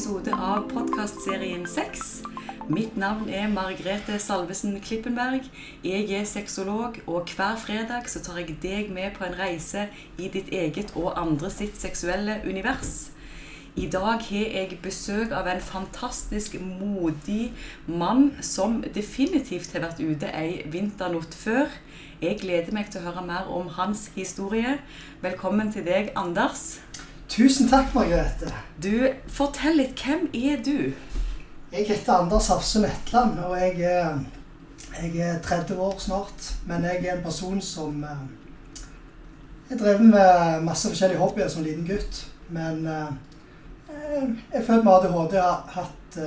episode av podkastserien Sex. Mitt navn er Margrethe Salvesen Klippenberg. Jeg er sexolog, og hver fredag så tar jeg deg med på en reise i ditt eget og andre sitt seksuelle univers. I dag har jeg besøk av en fantastisk modig mann som definitivt har vært ute ei vinternatt før. Jeg gleder meg til å høre mer om hans historie. Velkommen til deg, Anders. Tusen takk, Margrethe. Du, Fortell litt. Hvem er du? Jeg heter Anders Hafse Netland, og jeg jeg er 30 år snart. Men jeg er en person som eh, Jeg drev med masse forskjellige hobbyer som liten gutt. Men eh, jeg følte med ADHD har hatt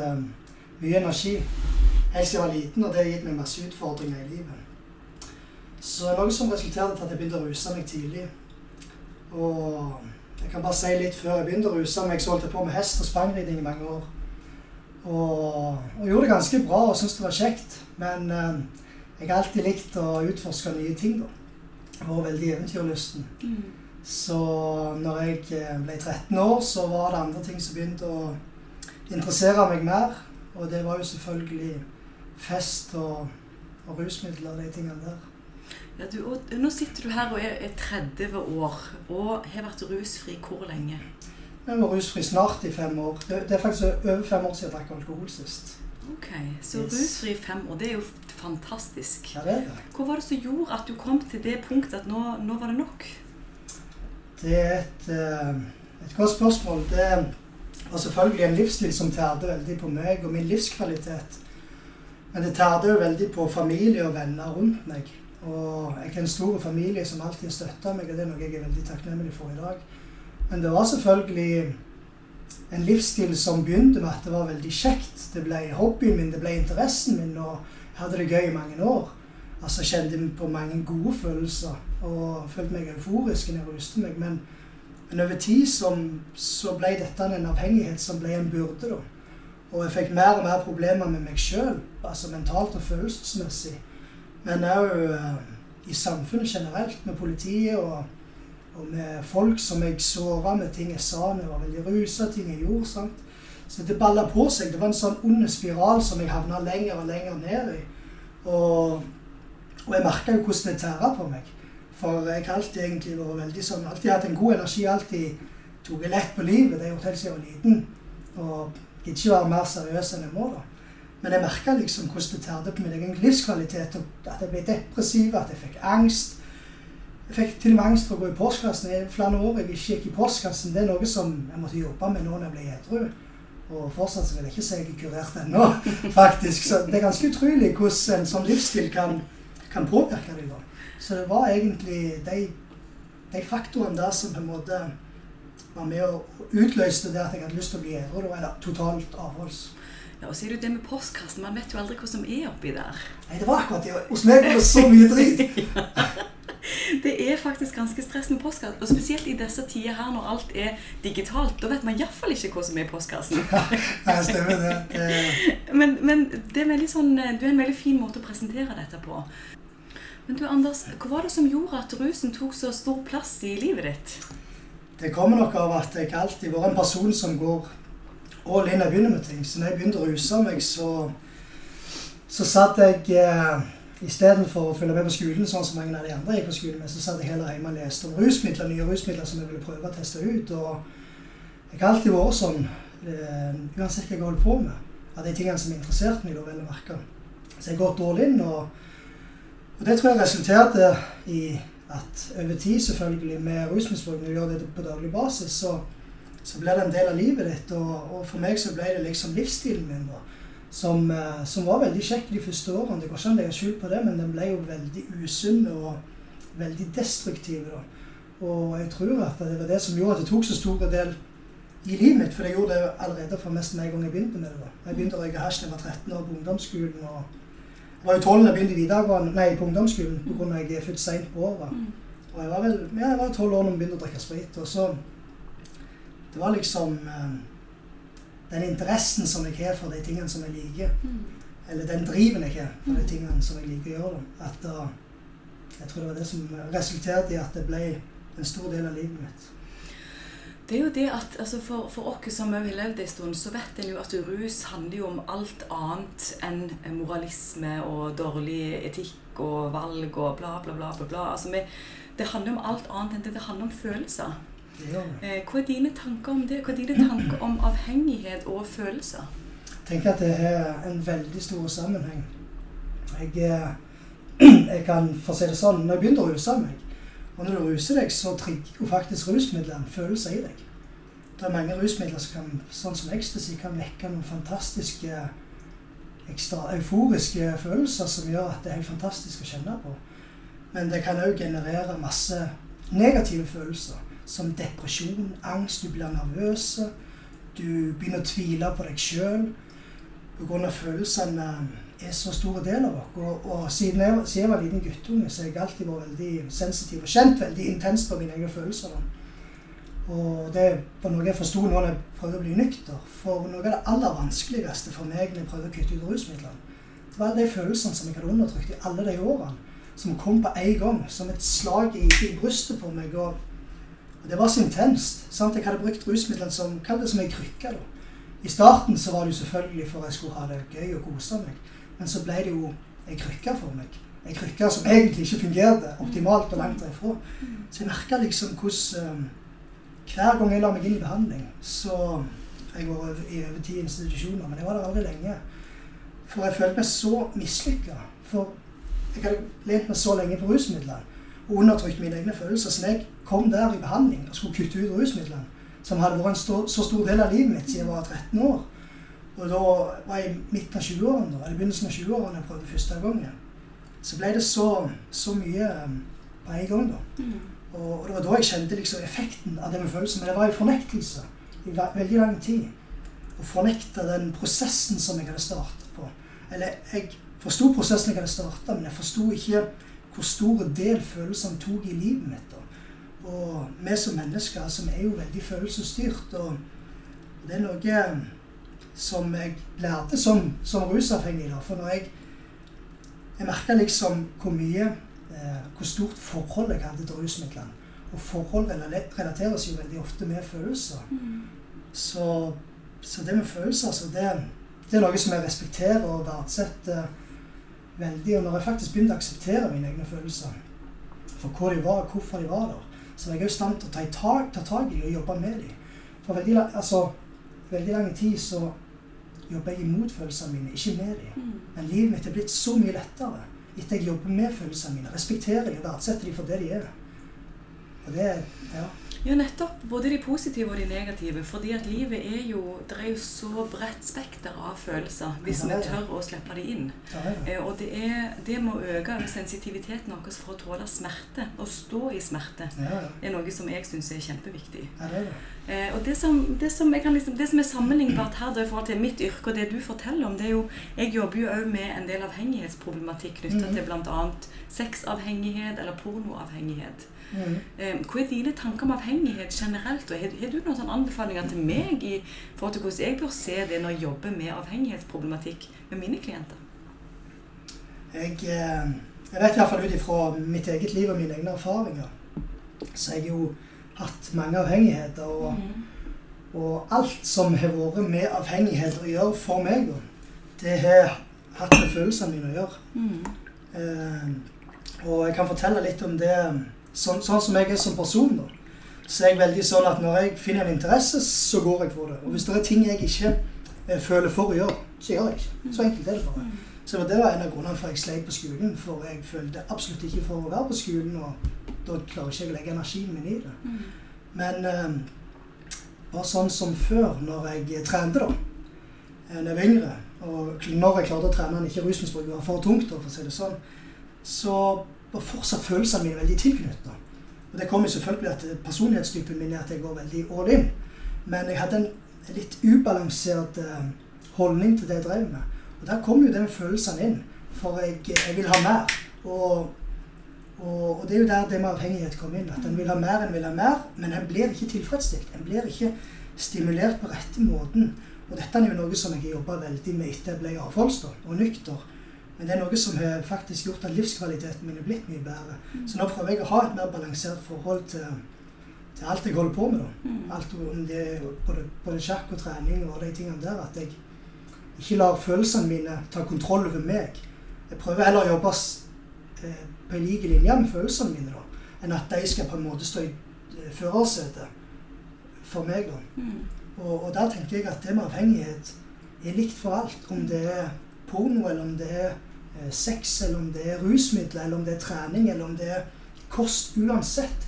mye energi helt siden jeg var liten, og det har gitt meg masse utfordringer i livet. Så det er noe som resulterte til at jeg begynte å ruse meg tidlig. Og jeg kan bare si litt før jeg begynte å ruse meg, så holdt jeg på med hest og sprangridning i mange år. Og, og gjorde det ganske bra og syntes det var kjekt. Men eh, jeg har alltid likt å utforske nye ting. da. Jeg var veldig eventyrlysten. Mm. Så når jeg eh, ble 13 år, så var det andre ting som begynte å interessere meg mer. Og det var jo selvfølgelig fest og, og rusmidler og de tingene der. Ja, du, og nå sitter du her og er, er 30 år og har vært rusfri hvor lenge? Jeg var rusfri snart i fem år. Det, det er faktisk over fem år siden jeg drakk alkohol sist. Ok, Så Yes. rusfri i fem år, det er jo fantastisk. Ja, det er det. Hva var det som gjorde at du kom til det punktet at nå, nå var det nok? Det er et, eh, et godt spørsmål. Det var selvfølgelig en livsstil som tærde veldig på meg og min livskvalitet. Men det tærde jo veldig på familie og venner rundt meg. Og jeg har en stor familie som alltid har støtta meg, og det er noe jeg er veldig takknemlig for i dag. Men det var selvfølgelig en livsstil som begynte med at det var veldig kjekt. Det ble hobbyen min, det ble interessen min, og jeg hadde det gøy i mange år. Altså jeg kjente på mange gode følelser og følte meg euforisk når jeg ruste meg. Men, men over tid som, så ble dette en avhengighet som ble en byrde. da. Og jeg fikk mer og mer problemer med meg sjøl, altså mentalt og følelsesmessig. Men òg i samfunnet generelt, med politiet og, og med folk som jeg såra med ting jeg sa når jeg var veldig rusa, ting jeg gjorde. sant? Så det balla på seg. Det var en sånn ond spiral som jeg havna lenger og lenger ned i. Og, og jeg merka jo hvordan det tæra på meg. For jeg har alltid egentlig vært veldig sånn, alltid hatt en god energi, alltid tok lett på livet. Det har jeg gjort helt siden jeg var liten. Og gidder ikke være mer seriøs enn jeg må. da. Men jeg merka liksom hvordan det tærte på min egen livskvalitet. At jeg ble depressiv, at jeg fikk angst. Jeg fikk til og med angst for å gå i postkassen. I flere år jeg ikke gikk i postkassen. Det er noe som jeg måtte jobbe med nå når jeg ble edru. Og fortsatt så vil jeg ikke si jeg er kurert ennå, faktisk. Så det er ganske utrolig hvordan en sånn livsstil kan, kan påvirke deg. da. Så det var egentlig de, de faktorene der som på en måte var med og utløste det at jeg hadde lyst til å bli edru, eller totalt avholds. Ja, Og så er det jo det med postkassen. Man vet jo aldri hva som er oppi der. Nei, det var akkurat det. Hos meg var det så mye drit. Det er faktisk ganske stress med postkassen. Og spesielt i disse tider her når alt er digitalt. Da vet man iallfall ikke hva som er i postkassen. Nei, stemmer det. det. Men, men det er, veldig sånn, du er en veldig fin måte å presentere dette på. Men du, Anders, hva var det som gjorde at rusen tok så stor plass i livet ditt? Det kommer nok av at jeg alltid har vært en person som går all in jeg begynner med ting. Så når jeg begynte å ruse meg, så, så satt jeg eh, Istedenfor å følge med på skolen, sånn som mange av de andre gikk på skolen med, så satt jeg heller hjemme og leste om rusmidler, nye rusmidler som jeg ville prøve å teste ut. Og jeg har alltid vært sånn, eh, uansett hva jeg holder på med, av de tingene som interesserte meg, da vel å merke. Så jeg har gått all in, og, og det tror jeg resulterte i at over tid, selvfølgelig, med rusmisbruk, når du gjør det på daglig basis, så, så blir det en del av livet ditt. Og, og for meg så ble det liksom livsstilen min, da. Som, eh, som var veldig kjekk de første årene. Det går ikke an å legge skjul på det, men den ble jo veldig usunn og veldig destruktiv. da. Og jeg tror at det var det som gjorde at det tok så stor del i livet mitt. For jeg gjorde det allerede fra nesten en gang jeg begynte med det. da. Jeg begynte å røyke hasj da jeg var 13 år på ungdomsskolen. og jeg var jo 12 da jeg begynte i videregående, nei, på ungdomsskolen pga. at jeg er født seint på året. Og jeg var vel ja, jeg var 12 år da jeg begynte å drikke sprit. Og så Det var liksom eh, den interessen som jeg har for de tingene som jeg liker. Eller den driven jeg har for de tingene som jeg liker å gjøre. At da, Jeg tror det var det som resulterte i at det ble en stor del av livet mitt. Det er jo det at altså For, for oss som har levd en stund, så vet en jo at rus handler jo om alt annet enn moralisme og dårlig etikk og valg og bla, bla, bla. bla, bla. Altså, det handler om alt annet enn det. Det handler om følelser. Eh, hva er dine tanker om det? Hva er dine tanker om avhengighet og følelser? Jeg tenker at det er en veldig stor sammenheng. Jeg, eh, jeg kan for å si det sånn, når jeg begynte å ruse meg, og når du ruser deg, så trigger jo faktisk rusmidlene følelser i deg. Det er mange rusmidler som kan, sånn som ecstasy kan vekke noen fantastiske, ekstra euforiske følelser som gjør at det er helt fantastisk å kjenne på. Men det kan òg generere masse negative følelser, som depresjon, angst. Du blir nervøs. Du begynner å tvile på deg sjøl pga. følelsene er så stor del av oss. Og, og siden, jeg, siden, jeg, var liten guttunge, så har jeg alltid vært veldig sensitiv og kjent veldig intenst på mine egne følelser. Og det var noe jeg forsto nå når jeg prøvde å bli nykter. For noe av det aller vanskeligste for meg når jeg prøvde å kutte ut rusmidlene, det var de følelsene som jeg hadde undertrykt i alle de årene. Som kom på en gang, som et slag i, i brystet på meg. Og, og det var så intenst. Sant? Jeg hadde brukt rusmidlene som, som ei krykke. I starten så var det jo selvfølgelig for jeg skulle ha det gøy og kose meg. Men så ble det jo ei krykke for meg. Ei krykke som egentlig ikke fungerte optimalt og langt derifra. Så jeg merka liksom hvordan Hver gang jeg la meg inn i behandling, så Jeg var i over ti institusjoner, men jeg var der aldri lenge. For jeg følte meg så mislykka. For jeg hadde lent meg så lenge på rusmidlene og undertrykt mine egne følelser. Så jeg kom der i behandling og skulle kutte ut rusmidlene, som hadde vært en stor, så stor del av livet mitt siden jeg var 13 år, og da var jeg i midten av 20-årene, eller begynnelsen av 20-årene jeg prøvde første gangen. Så ble det så, så mye um, på en gang, da. Mm. Og, og, det var da jeg kjente liksom effekten av det med følelser. Men det var i fornektelse i veldig lang tid. Å fornekte den prosessen som jeg hadde startet på. Eller jeg forsto prosessen jeg hadde starta, men jeg forsto ikke hvor stor del følelsene tok i livet mitt. da. Og vi som mennesker som er jo veldig følelsesstyrt. Og det er noe som jeg lærte som, som rusavhengig. Da. For når jeg Jeg merka liksom hvor mye eh, Hvor stort forhold jeg hadde til rusmidlene. Og forhold relateres jo veldig ofte med følelser. Mm. Så, så, det med følelser, altså, det, det, er noe som jeg respekterer og verdsetter veldig. Og når jeg faktisk begynte å akseptere mine egne følelser, for hvor de var, og hvorfor de var der, så var jeg i stand til å ta, tak, ta tak i dem og jobbe med dem. For veldig, altså, veldig lang tid så jobber jeg imot følelsene mine, ikke med dem. Mm. Men livet mitt er blitt så mye lettere etter jeg jobber med følelsene mine. Respekterer dem og verdsetter dem for det de er. Og det, ja. Ja, nettopp. Både de positive og de negative. Fordi at livet er jo Det er jo så bredt spekter av følelser hvis vi tør å slippe dem inn. Eh, og det, er, det må øke sensitiviteten vår for å tåle smerte. Å stå i smerte er noe som jeg syns er kjempeviktig. Eh, og det som, det, som liksom, det som, er sammenlignbart her da, i forhold til mitt yrke og det du forteller om, det er jo Jeg jobber jo òg med en del avhengighetsproblematikk knytta mm. til bl.a. sexavhengighet eller pornoavhengighet. Mm. Hva er dine tanker om avhengighet generelt? og Har, har du noen sånne anbefalinger til meg i forhold til hvordan jeg bør se det når jeg jobber med avhengighetsproblematikk med mine klienter? Jeg, eh, jeg vet iallfall ut ifra mitt eget liv og mine egne erfaringer, så jeg har jo hatt mange avhengigheter. Og, mm. og alt som har vært med avhengighet å gjøre for meg, det har hatt med følelsene mine å gjøre. Mm. Eh, og jeg kan fortelle litt om det sånn, sånn, som jeg er som person, da, så er jeg veldig sånn at når jeg finner en interesse, så går jeg for det. Og hvis det er ting jeg ikke eh, føler for å gjøre, så gjør jeg ikke. Så enkelt er det for meg. Så det var en av grunnene for at jeg sleit på skolen. For jeg følte absolutt ikke for å være på skolen, og da klarer ikke jeg å legge energien min i det. Men eh, bare sånn som før, når jeg trente, da, eh, da jeg var yngre, og når jeg klarte å trene når ikke var for tungt, for å si det sånn, så var fortsatt følelsene mine veldig tilknytta. Og det kommer selvfølgelig at personlighetstypen min er at jeg går veldig all in. Men jeg hadde en litt ubalansert eh, holdning til det jeg drev med. Og der kom jo den følelsen inn. For jeg, jeg vil ha mer. Og, og, og, det er jo der det med avhengighet kommer inn. At en vil ha mer, en vil ha mer, men en blir ikke tilfredsstilt. En blir ikke stimulert på rette måten. Og dette er jo noe som jeg har jobba veldig med etter jeg ble avholdsdom og nykter. Men det er noe som har faktisk gjort at livskvaliteten min er blitt mye bedre. Mm. Så nå prøver jeg å ha et mer balansert forhold til, til alt jeg holder på med. da. Mm. Alt om det både, både sjakk og trening og de tingene der. At jeg ikke lar følelsene mine ta kontroll over meg. Jeg prøver heller å jobbe eh, på en lik linje med følelsene mine, da, enn at de skal på en måte stå i eh, førersetet for meg. da. Mm. Og, og der tenker jeg at det med avhengighet er likt for alt. Om det er porno, eller om det er sex, eller om det er rusmidler, eller om det er trening, eller om det er kost. Uansett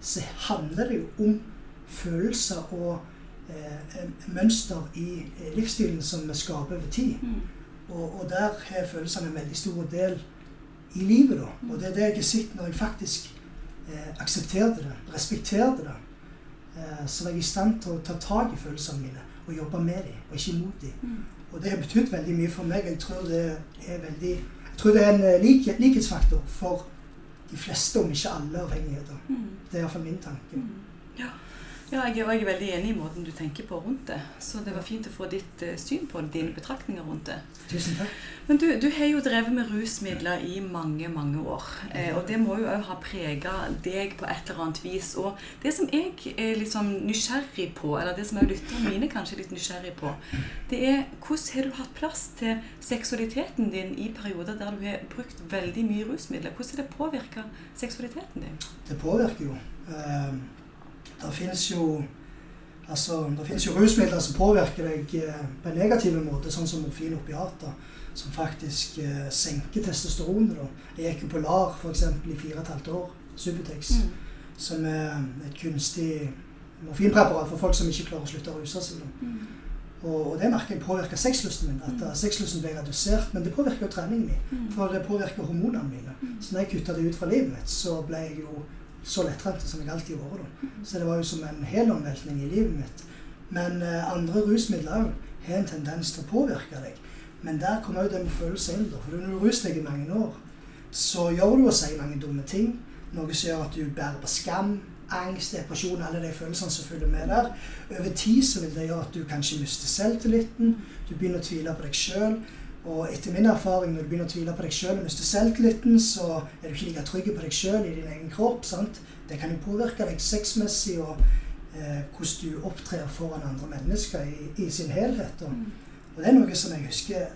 så handler det jo om følelser og eh, mønster i eh, livsstilen som vi skaper over tid. Mm. Og, og der har følelsene en veldig stor del i livet. da. Og det er det jeg har sett når jeg faktisk eh, aksepterte det, respekterte det. Eh, så var jeg i stand til å ta tak i følelsene mine og jobbe med dem, og ikke imot dem. Mm. Og det har betydd veldig mye for meg. Jeg tror det er veldig jeg tror det er en eh, like, likhetsfaktor for de fleste, om ikke alle, avhengigheter. Mm. Det er iallfall min tanke. Mm. Ja, ja jeg, er- og er veldig enig i måten du tenker på rundt det. Så det var fint å få ditt eh, syn på det, dine betraktninger rundt det. Tusen takk. Men du, du har jo drevet med rusmidler i mange, mange år. Eh, og det må jo òg ha prega deg på et eller annet vis. Og det som jeg er litt sånn nysgjerrig på, eller det som òg lytterne mine kanskje er litt nysgjerrig på, det er hvordan har du hatt plass til seksualiteten din i perioder der du har brukt veldig mye rusmidler? Hvordan har det påvirka seksualiteten din? Det påvirker jo. Eh, det fins jo Altså, det finnes jo rusmidler som påvirker deg eh, på en negativ måte, sånn som morfin opiater, som faktisk eh, senker testosteronet. da. Jeg gikk jo på LAR eksempel, i fire og et halvt år, Subutex, Mm. som er et kunstig morfinpreparat for folk som ikke klarer å slutte å ruse seg. Mm. Og, og det merker jeg påvirker sexlysten min. At Mm. sexlysten ble redusert, men det påvirker jo treningen min. Mm. For det påvirker hormonene mine. Mm. Så når jeg kutta det ut fra livet mitt, så ble jeg jo så lettrente som jeg alltid har vært. Så det var jo som en helomveltning i livet mitt. Men eh, andre rusmidler òg har en tendens til å påvirke deg. Men der kommer òg den følelsen inn. For når du ruser deg i mange år, så gjør du og sier mange dumme ting. Noe som gjør at du bærer på skam, angst, depresjon, alle de følelsene som følger med der. Over tid så vil det gjøre at du kanskje mister selvtilliten. Du begynner å tvile på deg sjøl. Og etter min erfaring, når du begynner å tvile på deg sjøl og mister selvtilliten, så er du ikke like trygg på deg sjøl i din egen kropp. sant? Det kan jo påvirke deg sexmessig og eh, hvordan du opptrer foran andre mennesker i, i sin helhet. Og, Mm. og det er noe som jeg husker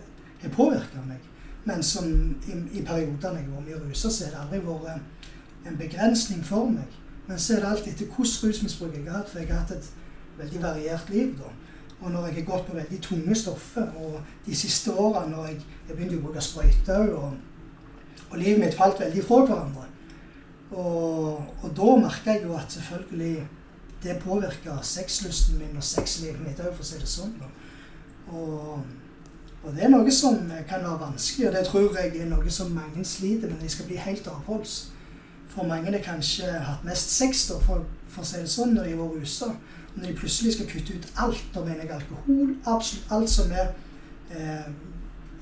har påvirka meg. Men som i, i periodene jeg var mye rusa, så har det aldri vært en begrensning for meg. Men så er det alltid etter hvordan rusmisbruk jeg har hatt. For jeg har hatt et veldig variert liv. da. Og når jeg har gått på veldig tunge stoffer, og de siste årene når jeg, jeg begynte å bruke sprøyter og, og livet mitt falt veldig fra hverandre. Og, og da merka jeg jo at selvfølgelig det påvirka sexlysten min og sexlivet mitt òg, for å si det sånn. Og, og det er noe som kan være vanskelig, og det tror jeg er noe som mange sliter med når skal bli helt avholds. For mange har kanskje hatt mest sex, da, for, for å si det sånn, når de var rusa. Når de plutselig skal kutte ut alt, da mener jeg alkohol, absolutt alt som er eh,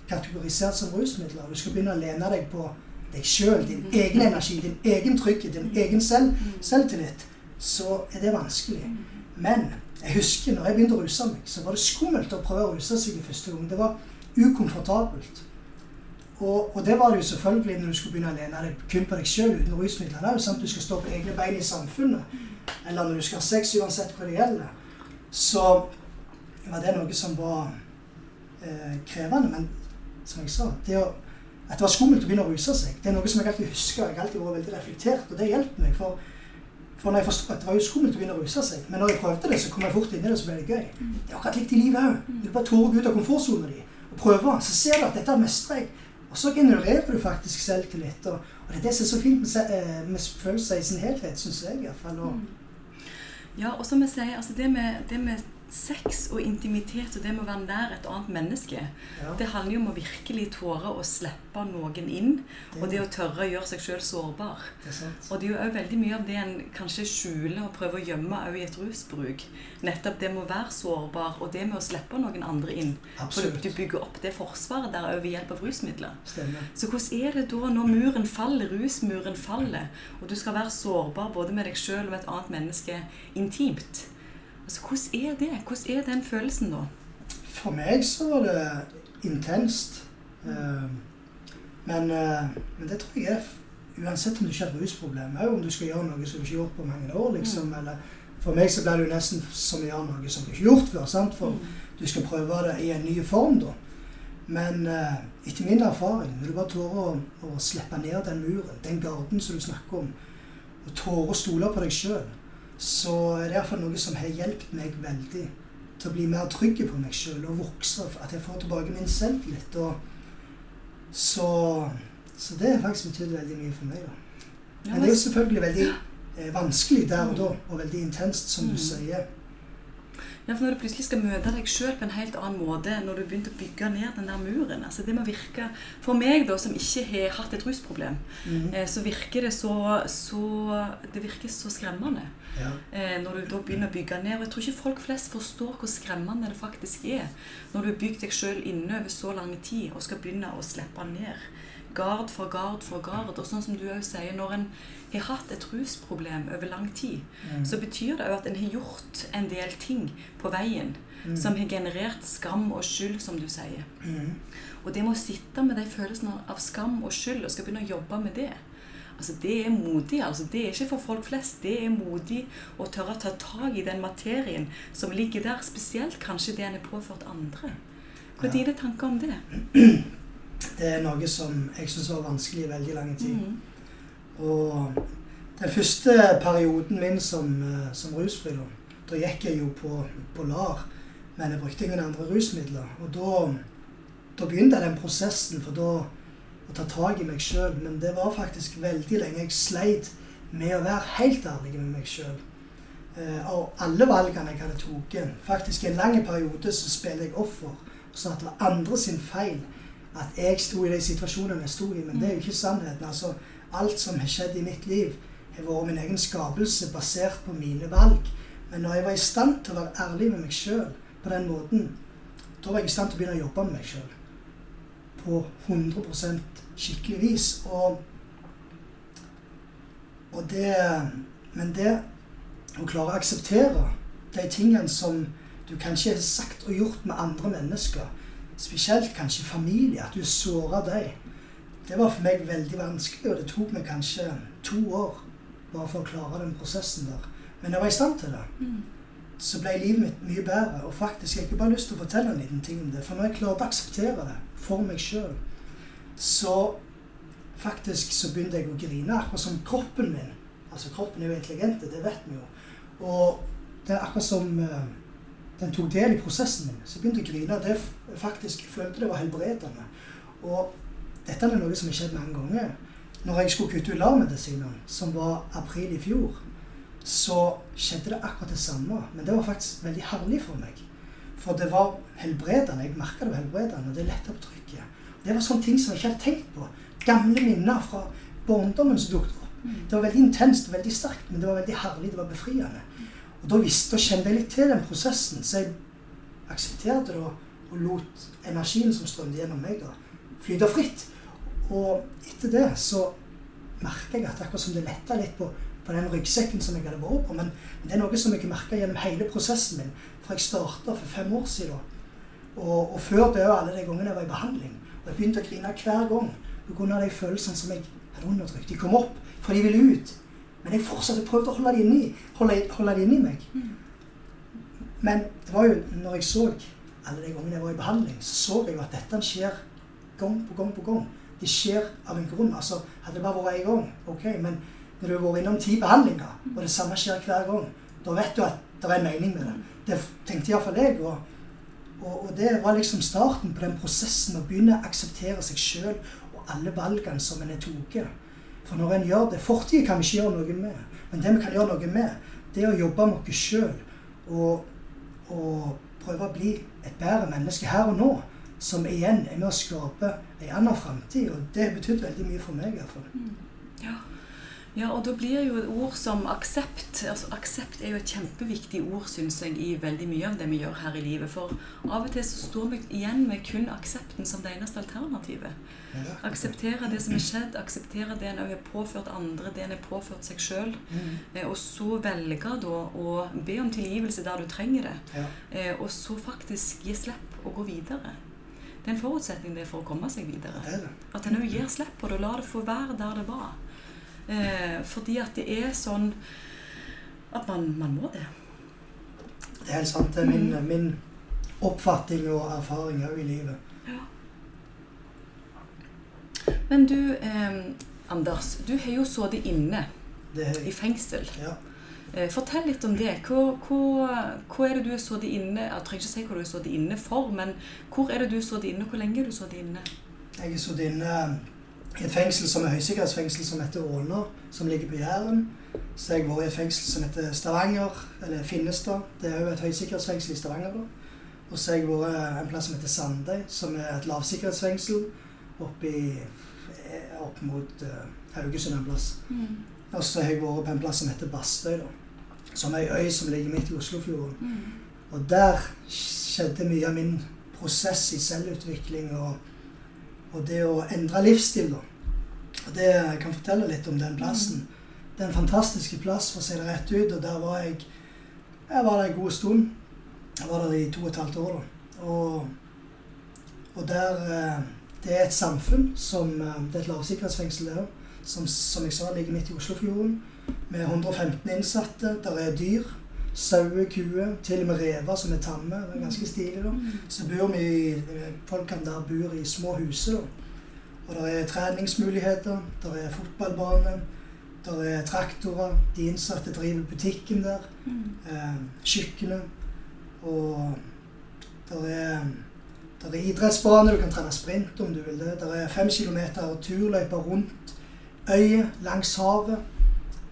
kategorisert som rusmidler. Du skal begynne å lene deg på deg sjøl, din egen energi, din egen trygghet, din egen selv, selvtillit, så er det vanskelig. Men jeg husker når jeg begynte å ruse meg, så var det skummelt å prøve å ruse seg i første gang. Det var ukomfortabelt. Og, og det var det jo selvfølgelig når du skulle begynne å lene deg kun på deg sjøl uten rusmidler. Det er jo sant du skal stå på egne bein i samfunnet, eller når du skal ha sex, uansett hva det gjelder. Så var det noe som var eh, krevende. Men som jeg sa, det å, at det var skummelt å begynne å ruse seg, det er noe som jeg alltid husker. Jeg har alltid vært veldig reflektert, og det hjelper meg. For, for når jeg forstod at det var jo skummelt å begynne å ruse seg, men når jeg prøvde det, så kom jeg fort inn i det, så ble det gøy. Det er akkurat likt i livet òg. Du bare tårer ut av komfortsona din og prøve. Så ser du at dette mestrer jeg. Og så genererer du faktisk selvtillit. Og, og det er det som er så fint med, eh, med følelser i sin helhet, syns jeg iallfall. Og, Ja, og som jeg sier, altså det med, det med sex og intimitet og det med å være nær et annet menneske, ja, det handler jo om å virkelig tåre å slippe noen inn, og det å tørre å gjøre seg sjøl sårbar. det. Og det er jo òg veldig mye av det en kanskje skjuler og prøver å gjemme òg i et rusbruk. Nettopp det med å være sårbar, og det med å slippe noen andre inn. For du, bygger opp det forsvaret der òg ved hjelp av rusmidler. Stemmer. Så hvordan er det da når muren faller, rusmuren faller, og du skal være sårbar både med deg sjøl og med et annet menneske intimt? Altså, Hvordan er det? Hvordan er den følelsen da? For meg så var det intenst. Eh, men, eh, men det tror jeg er uansett om du ikke har et rusproblem, òg om du skal gjøre noe som du ikke har gjort på mange år. liksom, eller For meg så ble det jo nesten som å gjøre noe som du ikke har gjort før. sant? For du skal prøve det i en ny form, da. Men uh, etter min erfaring, når du bare tårer å, å slippe ned den muren, den garden som du snakker om, og tårer å stole på deg sjøl, så er det iallfall noe som har hjulpet meg veldig til å bli mer trygg på meg sjøl og vokse. At jeg får tilbake min selvtillit. Så, så det har faktisk betydd veldig mye for meg. da. Men det er jo selvfølgelig veldig eh, vanskelig der og da, og veldig intenst, som du mm. sier. Ja, for Når du plutselig skal møte deg sjøl på en helt annen måte enn når du begynte å bygge ned den der muren altså det må virke, For meg, da, som ikke har hatt et rusproblem, mm. eh, så virker det så, så, Det virker så skremmende. Ja. Eh, når du da begynner å bygge ned. Og jeg tror ikke folk flest forstår hvor skremmende det faktisk er når du har bygd deg sjøl inne over så lang tid og skal begynne å slippe ned gard for gard for gard. Og sånn som du òg sier, når en har hatt et rusproblem over lang tid, mm. så betyr det òg at en har gjort en del ting på veien mm. som har generert skam og skyld, som du sier. Mm. Og det med å sitte med de følelsene av skam og skyld og skal begynne å jobbe med det Altså, Det er modig. altså Det er ikke for folk flest. Det er modig å tørre å ta tak i den materien som ligger der, spesielt kanskje det en har påført andre. Hva er ja. dine tanker om det? det er noe som jeg syns var vanskelig i veldig lang tid. Mm. Og den første perioden min som, eh, som rusfri, da, da gikk jeg jo på, på LAR, men jeg brukte ingen andre rusmidler. Og da, da begynte den prosessen for da å ta tak i meg sjøl. Men det var faktisk veldig lenge jeg sleit med å være helt ærlig med meg sjøl. Eh, og alle valgene jeg hadde tatt Faktisk i en lang periode så spilte jeg offer sa at det var andre sin feil at jeg sto i de situasjonene jeg sto i. Men det er jo ikke sannheten. Altså, alt som har skjedd i mitt liv, har vært min egen skapelse basert på mine valg. Men når jeg var i stand til å være ærlig med meg sjøl på den måten, da var jeg i stand til å begynne å jobbe med meg sjøl. På 100 skikkelig vis. Og, og det Men det å klare å akseptere de tingene som du kanskje har sagt og gjort med andre mennesker, spesielt kanskje familie, at du såra dem. Det var for meg veldig vanskelig, og det tok meg kanskje to år bare for å klare den prosessen der. Men jeg var i stand til det. Mm. Så ble livet mitt mye bedre. Og faktisk, jeg har ikke bare lyst til å fortelle en liten ting om det. For når jeg klarte å akseptere det for meg sjøl, så faktisk så begynte jeg å grine. Akkurat som kroppen min. Altså kroppen er jo intelligent, det vet vi jo. Og det er akkurat som uh, den tok del i prosessen min. Så jeg begynte å grine. Det faktisk jeg følte det var helbredende. Og dette er noe som har skjedd mange ganger. Når jeg skulle kutte ut LAR-medisinen, som var april i fjor, så skjedde det akkurat det samme. Men det var faktisk veldig herlig for meg. For det var helbredende. Jeg merka det var helbredende. og Det letta på trykket. Det var sånne ting som jeg ikke hadde tenkt på. Gamle minner fra barndommen som dukket opp. Det var veldig intenst og veldig sterkt, men det var veldig herlig. Det var befriende. Og da visste og kjente jeg litt til den prosessen, så jeg aksepterte det og lot energien som strømte gjennom meg, flyte fritt. Og etter det så merka jeg at akkurat som det letta litt på, på, den ryggsekken som jeg hadde vært på. Men det er noe som jeg merka gjennom hele prosessen min fra jeg starta for fem år siden. Og, og før det alle de gangene jeg var i behandling. Og jeg begynte å grine hver gang pga. de følelsene som jeg hadde undertrykt. De kom opp, for de ville ut. Men jeg fortsatte prøvde å holde det inni, holde, holde det inni meg. Mm. Men det var jo når jeg så alle de gangene jeg var i behandling, så så jeg jo at dette skjer gang på gang på gang. Det skjer av en grunn. altså Hadde det bare vært én gang, ok. Men når du har vært innom ti behandlinger, og det samme skjer hver gang, da vet du at det er en mening med det. Det tenkte iallfall jeg. Og, og, og, det var liksom starten på den prosessen å begynne å akseptere seg sjøl og alle valgene som en har tatt. For når en gjør det Fortid kan vi ikke gjøre noe med. Men det vi kan gjøre noe med, det er å jobbe med oss sjøl. Og, og, prøve å bli et bedre menneske her og nå. Som igjen er med å skape en annen framtid. Og det har betydd veldig mye for meg. i. Mm. Ja. Ja, og da blir jo et ord som aksept altså Aksept er jo et kjempeviktig ord, syns jeg, i veldig mye av det vi gjør her i livet. For av og til så står vi igjen med kun aksepten som det eneste alternativet. Akseptere det som er skjedd, akseptere det en har påført andre, det en har påført seg sjøl. Mm. Eh, og så velge da å be om tilgivelse der du trenger det. Ja. Eh, og så faktisk gi slipp og gå videre. Det er en forutsetning det for å komme seg videre. At en òg gir slipp på det og lar det få være der det var. Eh, fordi at det er sånn at man, man må det. Det er helt sant. Det er min, min oppfatning og erfaring òg i livet. Men du, eh, Anders, du har jo sittet inne Det er, i fengsel. ja. Eh, fortell litt om det. Hva, hva, hva er det du har sittet inne Jeg trenger ikke si hva du har sittet inne for, men hvor er det du har sittet inne, og hvor lenge har du sittet inne? Jeg har sittet inne i et fengsel som er høysikkerhetsfengsel som heter Åna, som ligger på Jæren. Så jeg har vært i et fengsel som heter Stavanger, eller Finnestad. Det er jo et høysikkerhetsfengsel i Stavanger. da. Og så har jeg vært en plass som heter Sandøy, som er et lavsikkerhetsfengsel oppe i, eh, opp mot uh, Haugesund en plass. Og så har jeg vært på en plass som heter Bastøy, da. Som er ei øy som ligger midt i Oslofjorden. Og der skjedde mye av min prosess i selvutvikling og, og det å endre livsstil. da. Og det jeg kan fortelle litt om den plassen. Det er en fantastisk plass, for å si det rett ut. Og der var jeg Jeg var der en god stund. Jeg var der i to og et halvt år. da. Og, og der eh, Det er et samfunn som eh, Det er et lavsikkerhetsfengsel der som, som jeg sa ligger midt i Oslofjorden. Med 115 innsatte. Der er dyr. Sauer, kuer, til og med rever som er tamme. Det er ganske stilig. da. Så bor vi Folkene der bor i små huser. Og det er treningsmuligheter, det er fotballbane, det er traktorer. De innsatte driver butikken der. Eh, kjøkkenet. Og det er, der er idrettsbane, du kan trene sprint om du vil det. Det er fem kilometer turløyper rundt øyet, langs havet.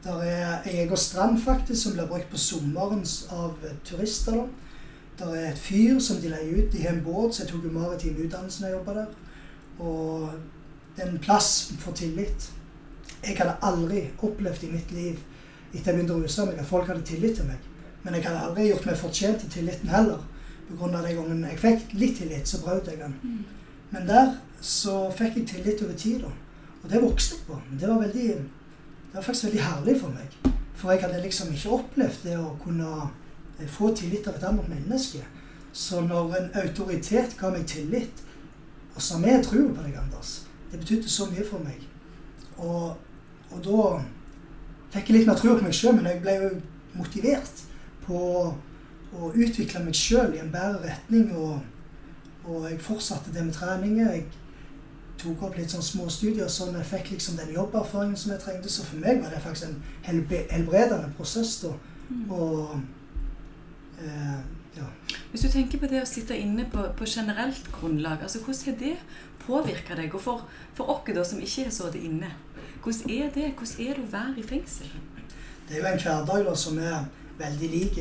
Der er egen strand faktisk, som blir brukt på sommeren av turister. da. Der er et fyr som de leier ut. De har en båt, så jeg tok jo maritim utdannelse da jeg jobba der. Og det er en plass for tillit. Jeg hadde aldri opplevd i mitt liv etter jeg begynte å ruse meg, at folk hadde tillit til meg. Men jeg hadde aldri gjort meg fortjent til tilliten heller. På grunn av de gangene jeg fikk litt tillit, så brøt jeg den. Men der så fikk jeg tillit over tid, da. Og det vokste jeg på. Men det var veldig Det var faktisk veldig herlig for meg. For jeg hadde liksom ikke opplevd det å kunne eh, få tillit av et annet menneske. Så når en autoritet ga meg tillit, og sa vi tror på deg, Anders, det betydde så mye for meg. Og, og da fikk jeg litt mer tro på meg sjøl, men jeg ble jo motivert på å utvikle meg sjøl i en bedre retning. Og, og jeg fortsatte det med treninger. Jeg tok opp litt sånn småstudier sånn jeg fikk liksom den jobberfaringen som jeg trengte. Så for meg var det faktisk en helbredende prosess. da. Og eh, ja. Hvis du tenker på det å sitte inne på, på generelt grunnlag, altså hvordan har det påvirka deg? Og for, for oss da, som ikke har sittet inne, hvordan er det? Hvordan er det å være i fengsel? Det er jo en hverdag da, som er veldig lik.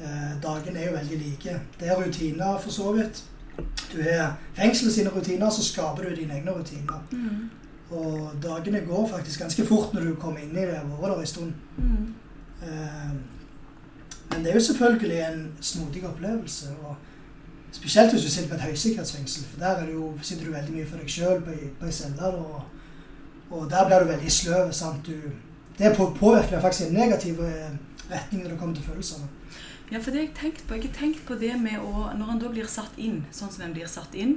Eh, dagen er jo veldig like. Det er rutiner, for så vidt. Du har fengselet sine rutiner, så skaper du dine egne rutiner. Og dagene går faktisk ganske fort når du kommer inn i det. og har vært der en stund. Mm. Eh, men det er jo selvfølgelig en snodig opplevelse. og Spesielt hvis du sitter på et høysikkerhetsfengsel. For der er jo, sitter du veldig mye for deg sjøl på, ei- på ei celle. Og, og der blir du veldig sløv. sant? Du, det påvirker deg faktisk i en negativ eh, retning når det kommer til følelsene. Ja, for det har jeg tenkt på. Jeg har tenkt på det med å Når han da blir satt inn, sånn som han blir satt inn,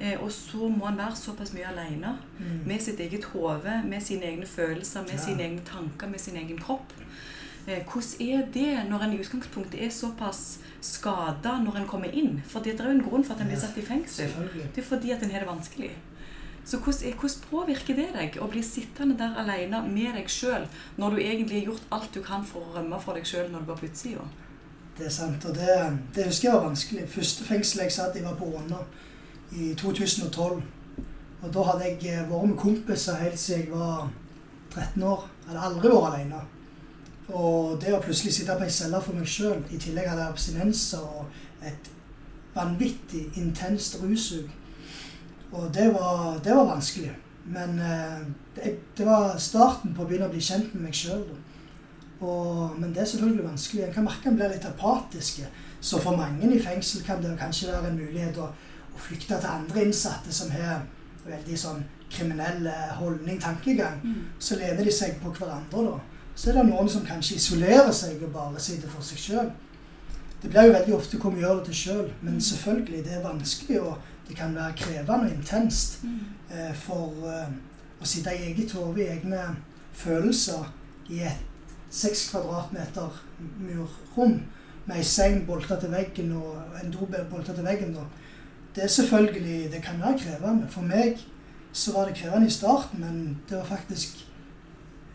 eh, og så må han være såpass mye alene Mm. med sitt eget hode, med sine egne følelser, med Ja. sine egne tanker, med sin egen kropp. Eh, hvordan er det når en i utgangspunktet er såpass skada når en kommer inn? For det er jo en grunn for at en blir satt i fengsel. Det er fordi at en har det vanskelig. Så hvordan, hvordan påvirker det deg å bli sittende der alene med deg sjøl, når du egentlig har gjort alt du kan for å rømme fra deg sjøl når du går på utsida? Det er sant. Og det, det husker jeg var vanskelig. Første fengsel jeg satt i, var på Åna i 2012. Og da hadde jeg eh, vært med kompiser helt siden jeg var 13 år. Jeg hadde aldri vært alene. Og det å plutselig sitte på ei celle for meg sjøl, i tillegg hadde jeg abstinenser og et vanvittig intenst russug. Og det var, det var vanskelig. Men eh, det, det var starten på å begynne å bli kjent med meg sjøl. Og, men det er selvfølgelig vanskelig. En kan merke en blir litt apatiske. Så for mange i fengsel kan det kanskje være en mulighet å, å flykte til andre innsatte som har veldig sånn kriminell eh, holdning, tankegang. Så lener de seg på hverandre, da. Så er det noen som kanskje isolerer seg og bare sitter for seg sjøl. Det blir jo veldig ofte hvor vi gjør det til sjøl, men selvfølgelig, det er vanskelig, og det kan være krevende og intenst eh, for eh, å sitte i eget hode, i egne følelser i et seks kvadratmeter murrom med ei seng bolta til veggen og en do bolta til veggen, da. Det er selvfølgelig Det kan være krevende. For meg så var det krevende i starten, men det var faktisk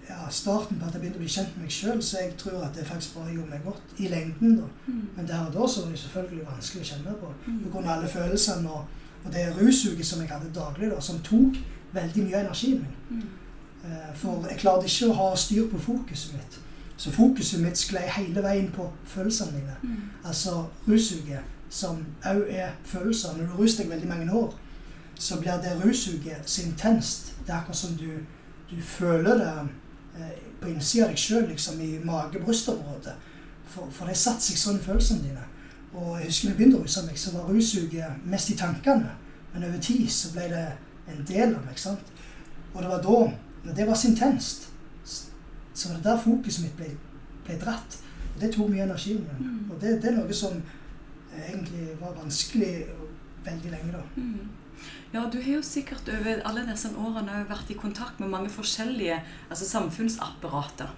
ja, starten på at jeg begynte å bli kjent med meg sjøl, så jeg tror at det faktisk bare gjorde meg godt i lengden. da. Mm. Men der og da så var det selvfølgelig vanskelig å kjenne på. Mm. På grunn av alle følelsene og, og det rusuget som jeg hadde daglig, da, som tok veldig mye av energien min. Mm. Eh, for jeg klarte ikke å ha styr på fokuset mitt. Så fokuset mitt sklei hele veien på følelsene mine. Mm. Altså russuget, som òg er følelser. Når du ruser deg veldig mange år, så blir det russuget så intenst. Det er akkurat som du, du føler det eh, på innsida av deg sjøl, liksom i mage-brystområdet. For, for det satte seg sånn i følelsene dine. Og jeg husker da jeg begynte å ruse meg, så var russuget mest i tankene. Men over tid så ble det en del av meg. sant? Og det var da, det var så intenst, så var det der fokuset mitt ble, ble dratt. Og det tok mye energi. Mm. Og det, det, er noe som egentlig var vanskelig veldig lenge, da. Mm. Ja, du har jo sikkert over alle disse årene vært i kontakt med mange forskjellige altså samfunnsapparater.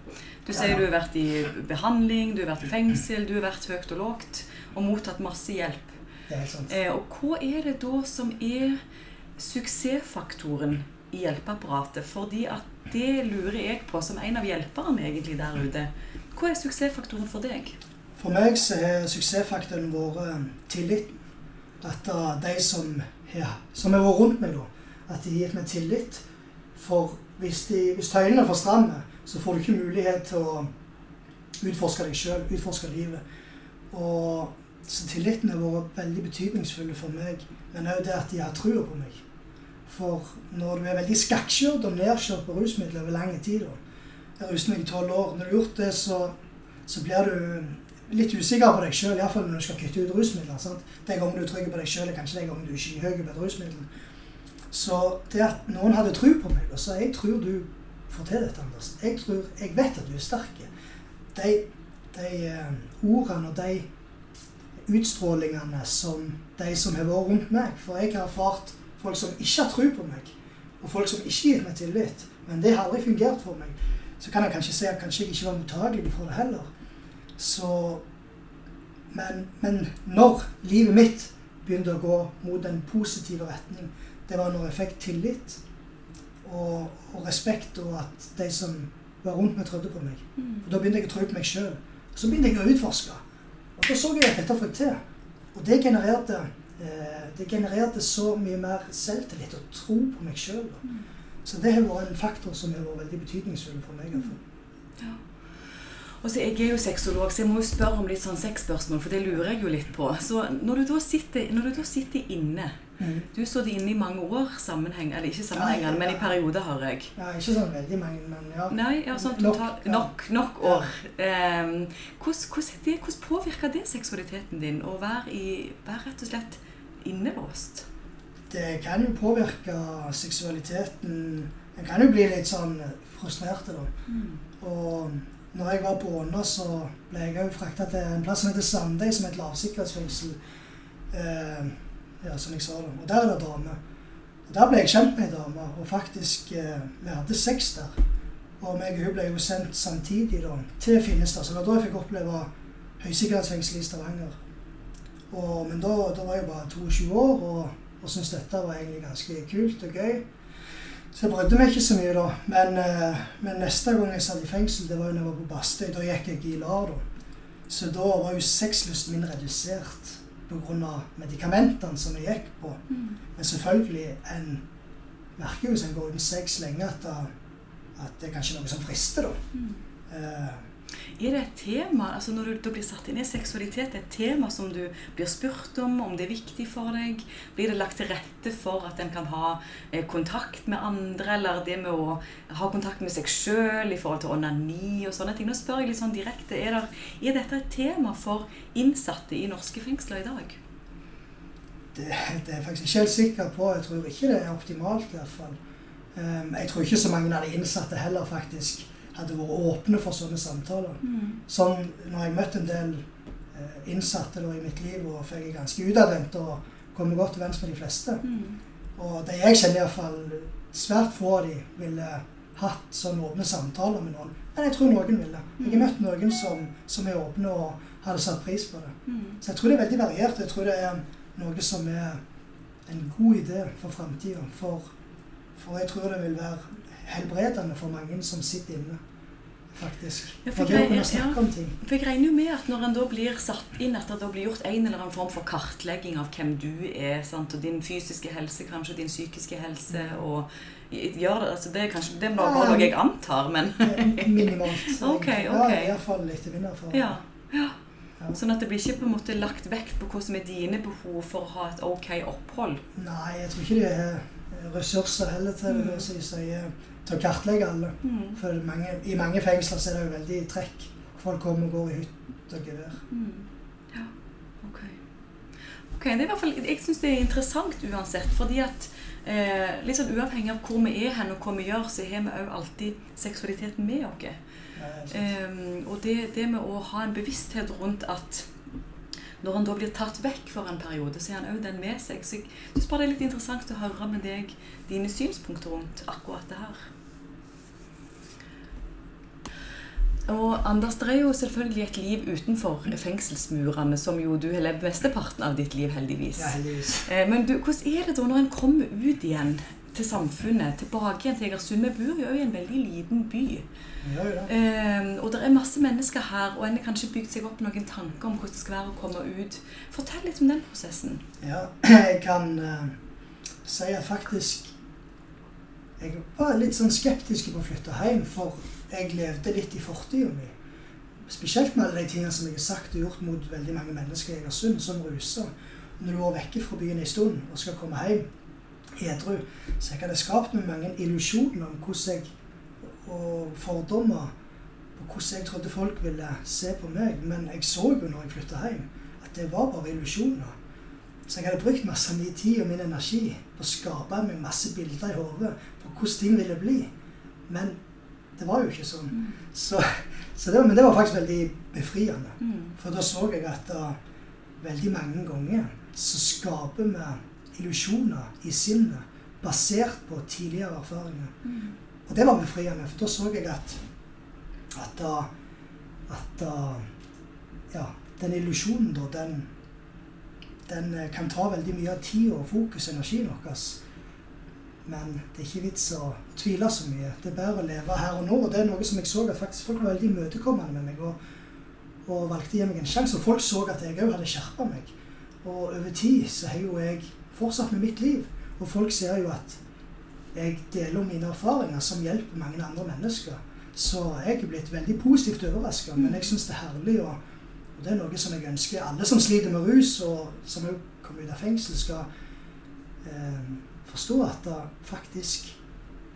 Du sier ja. du har vært i behandling, du har vært i fengsel, du har vært høyt og lågt og mottatt masse hjelp. Det er helt sant. Eh, og hva er det da som er suksessfaktoren hjelpeapparatet? Fordi at det lurer jeg på som en av hjelperne egentlig der ute. Hva er suksessfaktoren for deg? For meg så har suksessfaktoren vært eh, tilliten. At de som, ja, som har vært rundt meg, da, at de har gitt meg tillit. For hvis, de, hvis tøylene er for stramme, så får du ikke mulighet til å utforske deg sjøl, utforske livet. Og så tilliten har vært veldig betydningsfull for meg. Men òg det at de har trua på meg. For når du er veldig skakkjørt og nedkjørt på rusmidler over lang tid Jeg ruset meg i tolv år. Når du har gjort det, så, så blir du litt usikker på deg sjøl, iallfall når du skal kutte ut rusmidler. Sant? Den gangen du er trygg på deg sjøl, er kanskje den gangen du er skyhøy på et rusmiddel. Så det at noen hadde tro på meg og sa 'Jeg tror du får til dette, Anders. Jeg, tror, jeg vet at du er sterk', de, de uh, ordene og de utstrålingene som de som har vært rundt meg For jeg har erfart folk som ikke har tro på meg, og folk som ikke gir meg tillit. Men det har aldri fungert for meg. Så kan jeg kanskje si at kanskje jeg ikke var mottagelig for det heller. Så, men, men når livet mitt begynte å gå mot den positive retning, det var når jeg fikk tillit og, og respekt, og at de som var rundt meg, trodde på meg. Mm. Og Da begynte jeg å tro på meg sjøl. Så begynte jeg å utforske. Og da så jeg at dette fikk til. Og det genererte det genererte så mye mer selvtillit og tro på meg sjøl. Mm. Så det har vært en faktor som har vært veldig betydningsfull for meg. Ja. Og så Jeg er jo sexolog, så jeg må jo spørre om litt sånn sexspørsmål, for det lurer jeg jo litt på. Så Når du da sitter, du da sitter inne mm. Du det inne i mange år sammenheng, eller ikke sammenhengende, ja, ja, men i perioder, har jeg. Ja, Ikke sånn veldig mange, men ja. Nei, ja, sånn totalt, nok, nok, år. Eh, hvordan, hvordan, hvordan påvirker det seksualiteten din å være, i, være rett og slett innelåst? Det kan jo påvirke seksualiteten. En kan jo bli litt sånn frustrert. da. Mm. Og når jeg var på Åna, så ble jeg òg frakta til en plass som heter Sandøy, som er et lavsikkerhetsfengsel. Eh, ja, som jeg sa da. Og der er det damer. Og Der ble jeg kjent med ei dame, og faktisk eh, Vi hadde sex der. Og meg og hun ble jo sendt samtidig da, til Finnestad. Så det var da jeg fikk oppleve høysikkerhetsfengsel i Stavanger. Og, men da, da, var jeg bare 22 år og, og syntes dette var egentlig ganske kult og gøy. Så jeg brydde meg ikke så mye da. Men, eh, men, neste gang jeg satt i fengsel, det var jo når jeg var på Bastøy. Da gikk jeg i LAR. da. Så da var jo sexlysten min redusert pga. medikamentene som jeg gikk på. Mm. Men selvfølgelig, en merker jo hvis en går uten sex lenge, at, at det er kanskje noe som frister, da. Mm. Eh, er det et tema altså når du blir satt inn i seksualitet, et tema som du blir spurt om, om det er viktig for deg? Blir det lagt til rette for at en kan ha eh, kontakt med andre, eller det med å ha kontakt med seg sjøl i forhold til onani og sånne ting? Nå spør jeg litt sånn direkte. Er, det, er dette et tema for innsatte i norske fengsler i dag? Det, det, er jeg faktisk ikke helt sikker på. Jeg tror ikke det er optimalt, i hvert fall. Um, jeg tror ikke så mange av de innsatte heller faktisk hadde vært åpne for sånne samtaler. Mm. Sånn når jeg møtte en del eh, innsatte da, i mitt liv, og fikk jeg ganske utadvendt og kom godt venns med de fleste. Mm. Og det jeg kjenner iallfall svært få av de ville hatt sånne åpne samtaler med noen. Men jeg tror noen ville. Jeg har møtt noen som, som er åpne og hadde satt pris på det. Mm. Så jeg tror det er veldig variert. Jeg tror det er noe som er en god idé for framtida. For, for jeg tror det vil være helbredende for mange som sitter inne, faktisk. Ja, for jeg- ja. jeg regner jo med at når en da blir satt inn, at det da blir gjort en eller annen form for kartlegging av hvem du er, sant? og din fysiske helse, kanskje din psykiske helse, og gjør det, altså det er kanskje det er bare Ja. noe jeg antar, men Minimalt. okay, okay. ok. Ja, Iallfall i min erfaring. ja. ja. Ja. Sånn at det blir ikke på en måte lagt vekt på hva som er dine behov for å ha et ok opphold. Nei, jeg tror ikke det er ressurser heller til det, Mm. Så jeg sier, til å kartlegge alle. Mm. For mange, i mange fengsler så er det jo veldig trekk. Folk kommer og går i hytt og gevær. Mm. Ja, ok. Ok, det er i hvert fall, Jeg syns det er interessant uansett, fordi at eh, sånn uavhengig av hvor vi er hen og hva vi gjør, så har vi òg alltid seksualiteten med oss. Ja, Um, og det, det med å ha en bevissthet rundt at når han da blir tatt vekk for en periode, så er han òg den med seg. Så jeg syns bare det er litt interessant å høre med deg dine synspunkter rundt akkurat det her. Og Anders, det er jo selvfølgelig et liv utenfor fengselsmurene, som jo du har levd mesteparten av ditt liv, heldigvis. Ja, heldigvis. Eh, Men du, hvordan er det da når en kommer ut igjen til samfunnet, tilbake igjen til Egersund? Vi bor jo i en veldig liten by. Ja, det. Eh, og det er masse mennesker her, og en har kanskje bygd seg opp noen tanker om hvordan det skal være å komme ut. Fortell litt om den prosessen. Ja, jeg kan uh, si at faktisk Jeg var litt sånn skeptisk på å flytte hjem, for jeg levde litt i fortida mi. Spesielt med alle de tingene som jeg har sagt og gjort mot veldig mange mennesker i Egersund, som ruser. Når du er vekke fra byen en stund og skal komme hjem edru, så jeg hadde skapt meg mange illusjoner om hvordan jeg og fordommer på hvordan jeg trodde folk ville se på meg. Men jeg så jo når jeg flytta hjem, at det var bare illusjoner. Så jeg hadde brukt masse av min tid og min energi på å skape meg masse bilder i hodet på hvordan ting ville bli. Men det var jo ikke sånn. Så, så det, men det var faktisk veldig befriende. Mm. For da så jeg at da, veldig mange ganger så skaper vi illusjoner i sinnet basert på tidligere erfaringer. Mm. Og det var befriende, for da så jeg at at, uh, at uh, ja, den illusjonen, da, den, den eh, kan ta veldig mye av tid og fokus og energien vår. Men det er ikke vits å tvile så mye. Det er bedre å leve her og nå. Og det er noe som jeg så at faktisk folk var veldig imøtekommende med meg og, og valgte å gi meg en sjanse. Og folk så at jeg òg hadde skjerpa meg. Og over tid så har jo jeg fortsatt med mitt liv. Og folk ser jo at jeg deler mine erfaringer som hjelper mange andre mennesker. Så jeg er blitt veldig positivt overraska. Men jeg syns det er herlig, og, og det er noe som jeg ønsker alle som sliter med rus, og som òg kommer ut av fengsel, skal eh, forstå at faktisk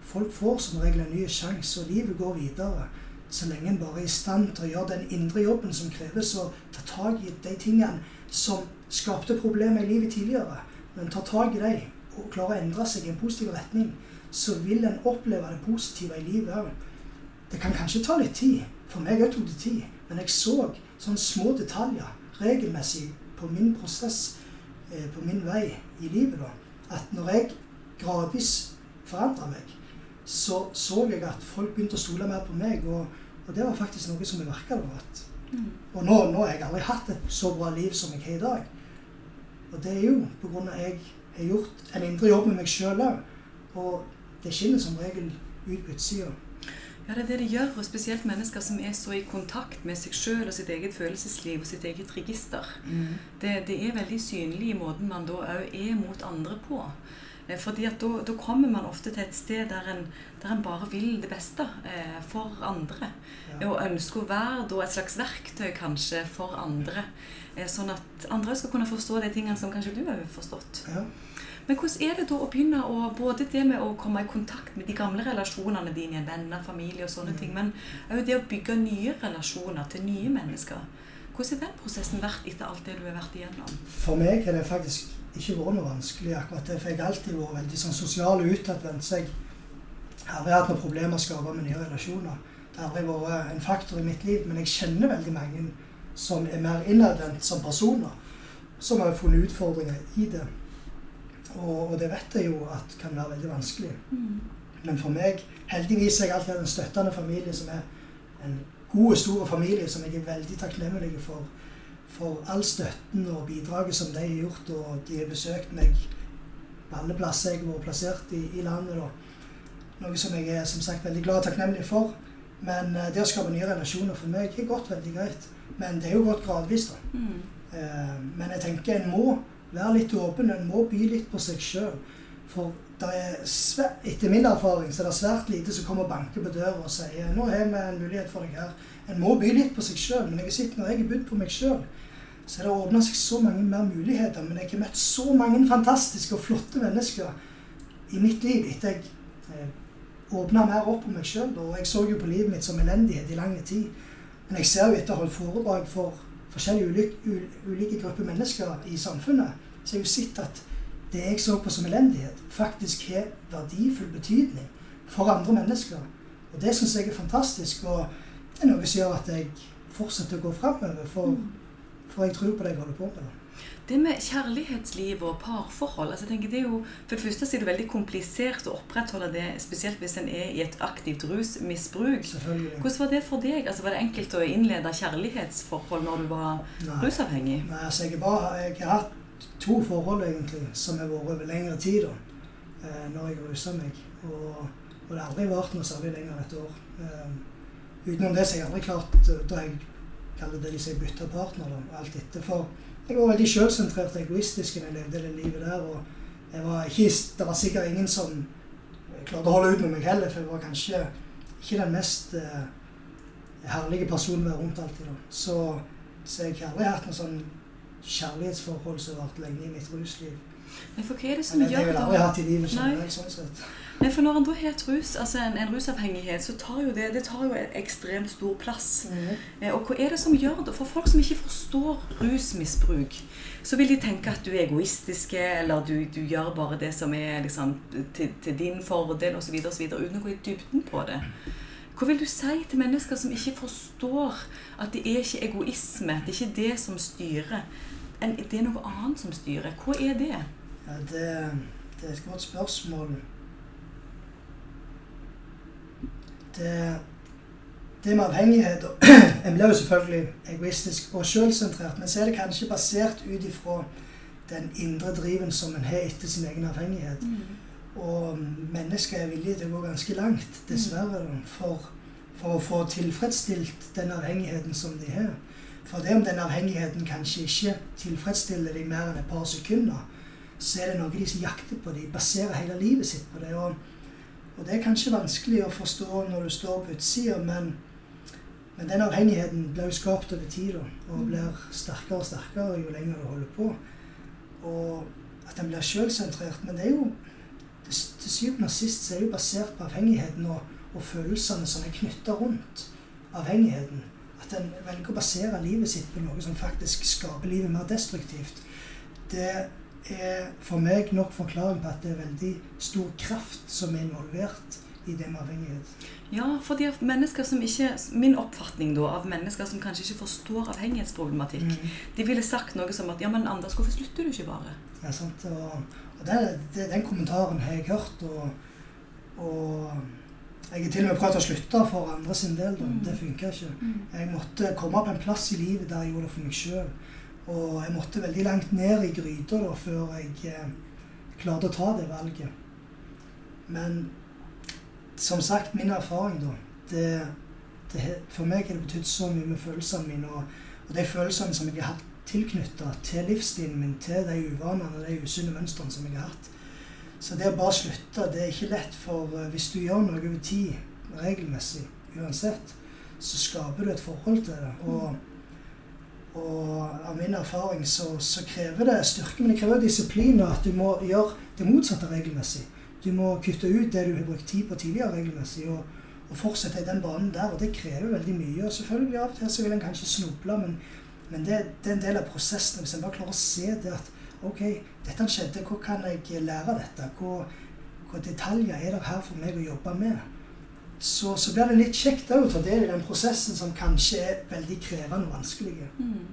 folk får som regel en ny sjanse, og livet går videre. Så lenge en bare er i stand til å gjøre den indre jobben som kreves, og ta tak i de tingene som skapte problemer i livet tidligere. men tar tak i dem og klarer å endre seg i en positiv retning, så vil en oppleve det positive i livet òg. Det kan kanskje ta litt tid. For meg òg tok det tid. Men jeg så sånne små detaljer regelmessig på min prosess, eh, på min vei i livet, da. At når jeg gradvis forandra meg, så så jeg at folk begynte å stole mer på meg. Og, og det var faktisk noe som jeg merka da. Mm. og nå, nå har jeg aldri hatt et så bra liv som jeg har i dag. Og det er jo av at jeg har gjort en indre jobb med meg sjøl òg. Og det skinner som regel ut på utsida. Ja, det er det det gjør, og spesielt mennesker som er så i kontakt med seg sjøl og sitt eget følelsesliv og sitt eget register. Det, det er veldig synlig i måten man da òg er mot andre på. Eh, Fordi at da, da kommer man ofte til et sted der en, der en bare vil det beste eh, for andre. Ja. Og ønsker å være da et slags verktøy kanskje for andre. Eh, sånn at andre skal kunne forstå de tingene som kanskje du har forstått. Ja. Men hvordan er det da å begynne å både det med å komme i kontakt med de gamle relasjonene dine, venner, familie og sånne Mm. ting, men òg det å bygge nye relasjoner til nye mennesker. Hvordan har den prosessen vært etter alt det du har vært igjennom? For meg er det faktisk ikke vært noe vanskelig akkurat det. For jeg har alltid vært veldig sånn sosial og utadvendt. Så jeg har aldri hatt noen problemer med å skape med nye relasjoner. Det har aldri vært en faktor i mitt liv. Men jeg kjenner veldig mange som er mer innadvendt som personer. Som har funnet utfordringer i det. Og, og det vet jeg jo at kan være veldig vanskelig. Men for meg Heldigvis er jeg alltid hatt en støttende familie som er en god og stor familie som jeg er veldig takknemlig for. For all støtten og bidraget som de har gjort, og de har besøkt meg på alle plasser jeg har vært plassert i, i landet. Da. Noe som jeg er som sagt veldig glad og takknemlig for. Men uh, det å skape nye relasjoner for meg har gått veldig greit. Men det er jo gått gradvis, da. Mm. Uh, men jeg tenker en må være litt åpen. En må by litt på seg sjøl. For svært, etter min erfaring så er det svært lite som kommer og banker på døra og sier nå har vi en mulighet for deg her. En må by litt på seg sjøl. Men jeg har sett når jeg har bydd på meg sjøl, så har det åpna seg så mange mer muligheter. Men jeg har møtt så mange fantastiske og flotte mennesker i mitt liv etter jeg eh, åpna mer opp på meg sjøl. Og jeg så jo på livet mitt som elendighet i lang tid. Men jeg ser jo etter å holde foredrag for forskjellige ulike, ulike grupper mennesker i samfunnet, så jeg har jo sett at det jeg så på som elendighet, faktisk har verdifull betydning for andre mennesker. Og det syns jeg er fantastisk, og det er noe som gjør at jeg fortsetter å gå framover. For, mm. for, jeg tror på det jeg holder på med. Det med kjærlighetsliv og parforhold altså jeg tenker det er jo, For det første er det veldig komplisert å opprettholde det, spesielt hvis en er i et aktivt rusmisbruk. Hvordan var det for deg? Altså Var det enkelt å innlede kjærlighetsforhold når du var Nei. rusavhengig? Nei, altså jeg, bare, jeg har hatt to forhold egentlig som har vært over lengre tid da, eh, når jeg rusa meg. Og, og, det har aldri vart noe særlig lenger enn et år. Utenom det så har jeg aldri klart da jeg kaller det de sier bytta partner. Da, og alt etter. For jeg var veldig sjølsentrert og egoistisk når jeg levde det livet der. og jeg var ikke, Det var sikkert ingen som klarte å holde ut med meg heller, for jeg var kanskje ikke den mest uh, herlige personen å være rundt alltid. da. Så, så jeg har aldri hatt noe sånn kjærlighetsforhold som har vært lenge i mitt rusliv. Men for hva er det som gjør det? Jeg har aldri hatt i livet generelt, sånn sett. Nei, for Når en da har et rus, altså en, en, rusavhengighet, så tar jo det, det tar jo ekstremt stor plass. Mm. Eh, og hva er det som gjør det? For folk som ikke forstår rusmisbruk, så vil de tenke at du er egoistiske, eller du, du gjør bare det som er liksom, til, til din fordel, osv., uten å gå i dybden på det. Hva vil du si til mennesker som ikke forstår at det er ikke egoisme, det er ikke det som styrer, det er noe annet som styrer? Hva er det? Ja, det, det er et godt spørsmål. Det, det med avhengighet En blir jo selvfølgelig egoistisk og sjølsentrert, men så er det kanskje basert ut ifra den indre driven som en har etter sin egen avhengighet. Mm. Og mennesker er villige til å gå ganske langt, dessverre, for, for å få tilfredsstilt den avhengigheten som de har. For det om den avhengigheten kanskje ikke tilfredsstiller de mer enn et par sekunder, så er det noe de som jakter på. De baserer hele livet sitt på det. Og, og det er kanskje vanskelig å forstå når du står på utsida, men, men den avhengigheten blir jo skapt over tid og blir sterkere og sterkere jo lenger du holder på. Og at den blir sjølsentrert. Men det er jo til syvende og sist så er det jo basert på avhengigheten og, og følelsene som er knytta rundt avhengigheten. At en velger å basere livet sitt på noe som faktisk skaper livet mer destruktivt. Det er for meg nok forklaring på at det er veldig stor kraft som er involvert i det med avhengighet. Ja, fordi mennesker som ikke, Min oppfatning da, av mennesker som kanskje ikke forstår avhengighetsproblematikk, mm. de ville sagt noe som at ja, men Anders, hvorfor slutter du ikke bare? Ja, sant, og og det, det, Den kommentaren har jeg hørt. Og, og jeg har til og med prøvd å slutte for andre sin del. Da. Mm. Det funka ikke. Mm. Jeg måtte komme på en plass i livet der jeg gjorde det for meg sjøl. Og jeg måtte veldig langt ned i gryta da, før jeg eh, klarte å ta det valget. Men som sagt, min erfaring, da det, det, For meg har det betydd så mye med følelsene mine. Og, og de følelsene som jeg har hatt tilknytta til livsstilen min, til de uvanene og de usunne mønstrene som jeg har hatt. Så det å bare slutte, det er ikke lett. For eh, hvis du gjør noe over tid, regelmessig, uansett, så skaper du et forhold til det. Og, og av min erfaring så, så, krever det styrke, men det krever disiplin og at du må gjøre det motsatte regelmessig. Du må kutte ut det du har brukt tid på tidligere regelmessig, og, og fortsette i den banen der. Og det krever veldig mye. Og selvfølgelig av og til så vil en kanskje snuble, men men det, det, er en del av prosessen. Hvis en bare klarer å se det at OK, dette skjedde, hvor kan jeg lære dette? Hvor, hvor detaljer er det her for meg å jobbe med? Så, så blir det litt kjekt å ta del i den prosessen som kanskje er veldig krevende og vanskelig. Mm.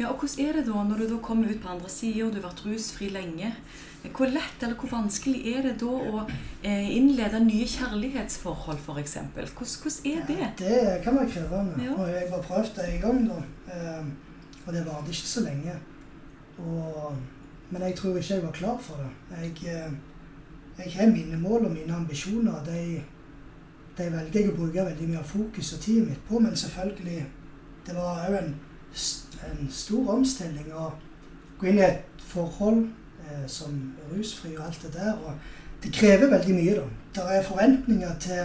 Ja, og Hvordan er det da når du da kommer ut på andre sida og du har vært rusfri lenge? Hvor lett eller hvor vanskelig er det da å eh, innlede nye kjærlighetsforhold, f.eks.? Hvordan, hvordan er det? Ja, det kan være krevende. Ja. Og jeg har prøvd det en gang, da. Eh, og det varte ikke så lenge. Og, men jeg tror ikke jeg var klar for det. Jeg, eh, jeg har mine mål og mine ambisjoner. De, de velger jeg å bruke veldig mye av fokus og tida mitt på. Men selvfølgelig, det var òg en, en stor omstilling å gå inn i et forhold eh, som rusfri og alt det der. Og det krever veldig mye, da. Det er forventninger til,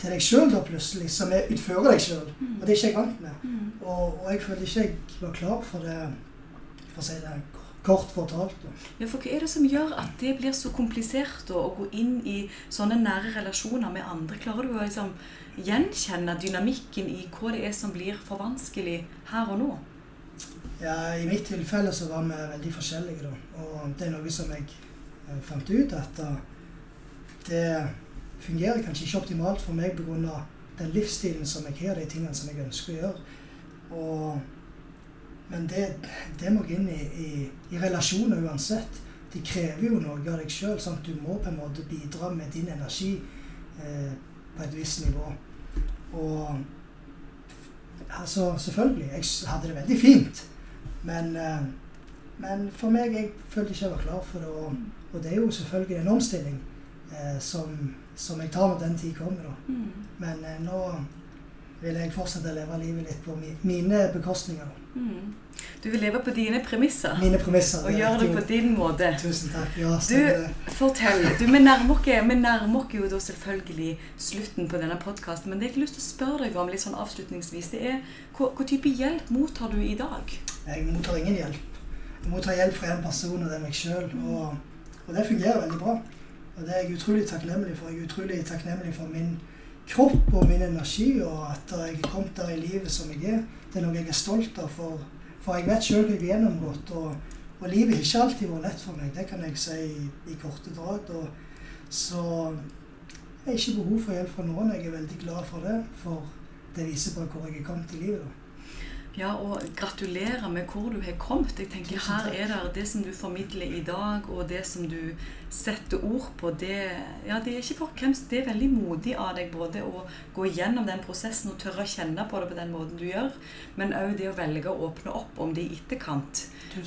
til deg sjøl plutselig, som er utfører deg sjøl. Mm. Og det er ikke jeg vant med. Mm. Og, og jeg følte ikke jeg var klar for det, for å si det kort fortalt. Ja, for Hva er det som gjør at det blir så komplisert å gå inn i sånne nære relasjoner med andre? Klarer du å liksom, gjenkjenne dynamikken i hva det er som blir for vanskelig her og nå? Ja, I mitt tilfelle så var vi veldig forskjellige, da. Og det er noe som jeg eh, fant ut at eh, det fungerer kanskje ikke optimalt for meg pga. den livsstilen som jeg har, de tingene som jeg ønsker å gjøre. Og, men det, det må inn i, i, i relasjoner uansett. De krever jo noe av deg sjøl. Du må på en måte bidra med din energi eh, på et visst nivå. Og altså, selvfølgelig, jeg hadde det veldig fint. Men, eh, men for meg, jeg følte ikke jeg var klar for det. Og, og det er jo selvfølgelig en omstilling eh, som, som jeg tar når den tid kommer. Da. Mm. Men eh, nå vil jeg fortsette å leve livet litt på mi, mine bekostninger. Da. Mm. Du vil leve på dine premisser Mine premisser. og gjøre det på din måte. Tusen takk. Ja, Du, stemmer det. fortell. Du, Vi nærmer oss jo da selvfølgelig slutten på denne podkasten. Men det jeg har lyst til å spørre deg om litt sånn avslutningsvis, det er hva, hva type hjelp mottar du i dag? Jeg mottar ingen hjelp. Jeg mottar hjelp fra en person, og det er meg sjøl. Og, og det fungerer veldig bra. Og det er jeg utrolig takknemlig for. Jeg er utrolig takknemlig for min kropp og min energi, og at jeg er kommet der i livet som jeg er. Det er noe jeg er stolt av, for, for jeg vet sjøl hva jeg har gjennomgått. Og, og livet har ikke alltid vært lett for meg, det kan jeg si i, i korte drag. Og, så jeg har ikke behov for hjelp fra noen. Jeg er veldig glad for det, for det viser bare hvor jeg er kommet i livet. da. Ja, og gratulerer med hvor du har kommet. Jeg tenker Her er det det som du formidler i dag, og det som du setter ord på, det, ja, det er ikke for hvem Det er veldig modig av deg både å gå gjennom den prosessen og tørre å kjenne på det på den måten du gjør, men òg det å velge å åpne opp om det i etterkant.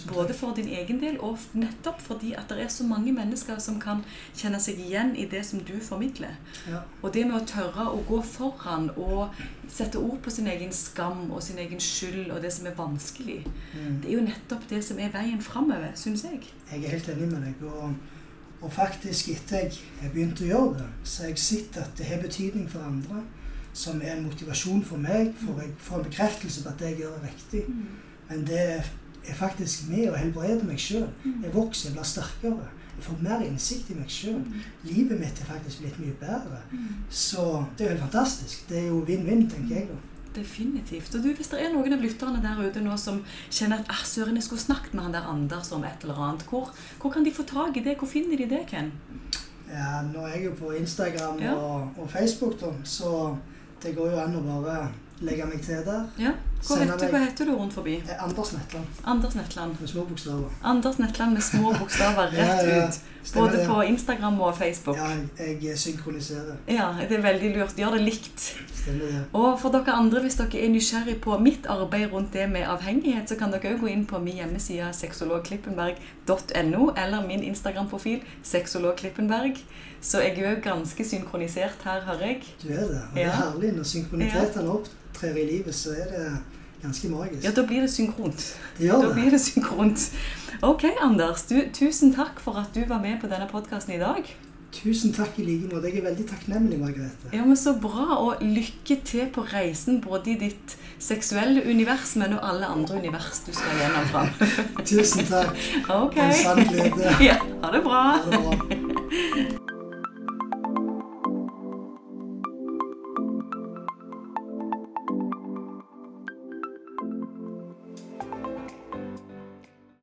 Både for din egen del, og nettopp fordi at det er så mange mennesker som kan kjenne seg igjen i det som du formidler. Ja. Og det med å tørre å gå foran og sette ord på sin egen skam og sin egen skyld og det som er vanskelig, Mm. det er jo nettopp det som er veien framover, syns jeg. Jeg er helt enig med deg. Og, og faktisk, etter jeg har begynt å gjøre det, så har jeg sett at det har betydning for andre. Som er en motivasjon for meg, for jeg får en bekreftelse på at det jeg gjør er riktig. Men det er faktisk med å helbrede meg sjøl. Jeg vokser, jeg blir sterkere. Jeg får mer innsikt i meg sjøl. Livet mitt er faktisk blitt mye bedre. Så det er jo helt fantastisk. Det er jo vinn-vinn, tenker jeg da. Definitivt. Og du, Hvis det er noen av lytterne der ute nå som kjenner at ah, søren, jeg skulle snakket med han der Anders om et eller annet, hvor, hvor kan de få tak i det? Hvor finner de det, Ken? Ja, nå er jeg jo på Instagram Ja. og, og Facebook, da, så det går jo an å bare legge meg til der. Ja, Hva heter, meg- hva heter du rundt forbi? Er Anders Netland Anders Netland. med små bokstaver. Anders Netland med små bokstaver rett ja, ut. Både det. på Instagram og Facebook. Ja, jeg, jeg synkroniserer. Ja, det er veldig lurt. Gjør det likt. Stemmer det. Og for dere andre, hvis dere er nysgjerrig på mitt arbeid rundt det med avhengighet, så kan dere òg gå inn på min hjemmeside sexologklippenberg.no, eller min Instagram-profil sexologklippenberg. Så jeg er òg ganske synkronisert her, hører jeg. Du er det. Og det Ja. er herlig når synkronitetene opptrer i livet, så er det ganske magisk. Ja, da blir det synkront. det gjør Da blir det synkront. Ok, Anders. Du, tusen takk for at du var med på denne podkasten i dag. Tusen takk i like måte. Jeg er veldig takknemlig, Margrethe. Ja, men Så bra, og lykke til på reisen både i ditt seksuelle univers, men og alle andre univers du skal gjennom fra. Tusen takk. Okay. En sann glede. Ja, ha det bra. Ha det bra.